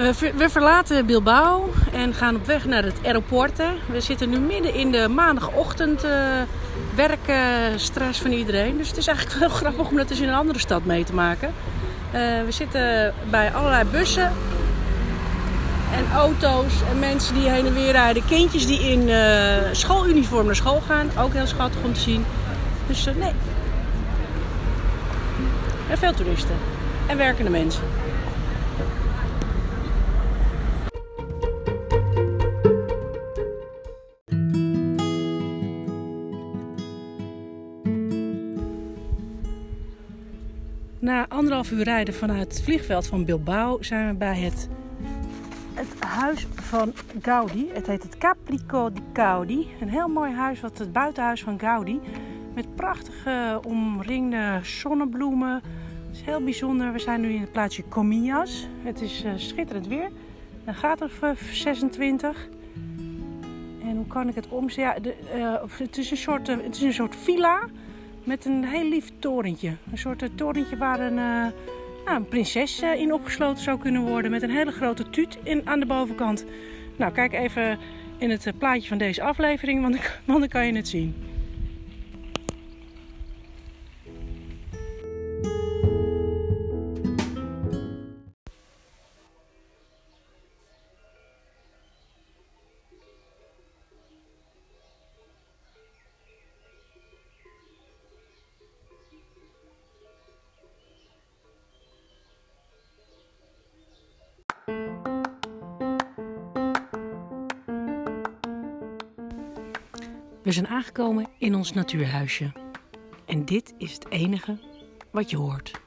We, ver- we verlaten Bilbao en gaan op weg naar het aeroporten. We zitten nu midden in de maandagochtend eh werkstress van iedereen. Dus het is eigenlijk heel grappig om dat eens in een andere stad mee te maken. Eh, we zitten bij allerlei bussen en auto's en mensen die heen en weer rijden. Kindjes die in eh, schooluniform naar school gaan. Ook heel schattig om te zien. Dus eh, nee. En veel toeristen. En werkende mensen. Na anderhalf uur rijden vanuit het vliegveld van Bilbao zijn we bij het, het huis van Gaudi. Het heet het Caprico di Gaudi. Een heel mooi huis, wat het buitenhuis van Gaudi. Met prachtige omringde zonnebloemen. Het is heel bijzonder. We zijn nu in het plaatsje Comillas. Het is eh, schitterend weer. Een graad of eh, 26. En hoe kan ik het omzetten? Eh, het, eh, het is een soort villa met een heel lief torentje. Een soort eh, torentje waar een, eh, nou, een prinses eh, in opgesloten zou kunnen worden. Met een hele grote tuut in, aan de bovenkant. Nou, kijk even in het plaatje van deze aflevering, want, want dan kan je het zien. We zijn aangekomen in ons natuurhuisje. En dit is het enige wat je hoort.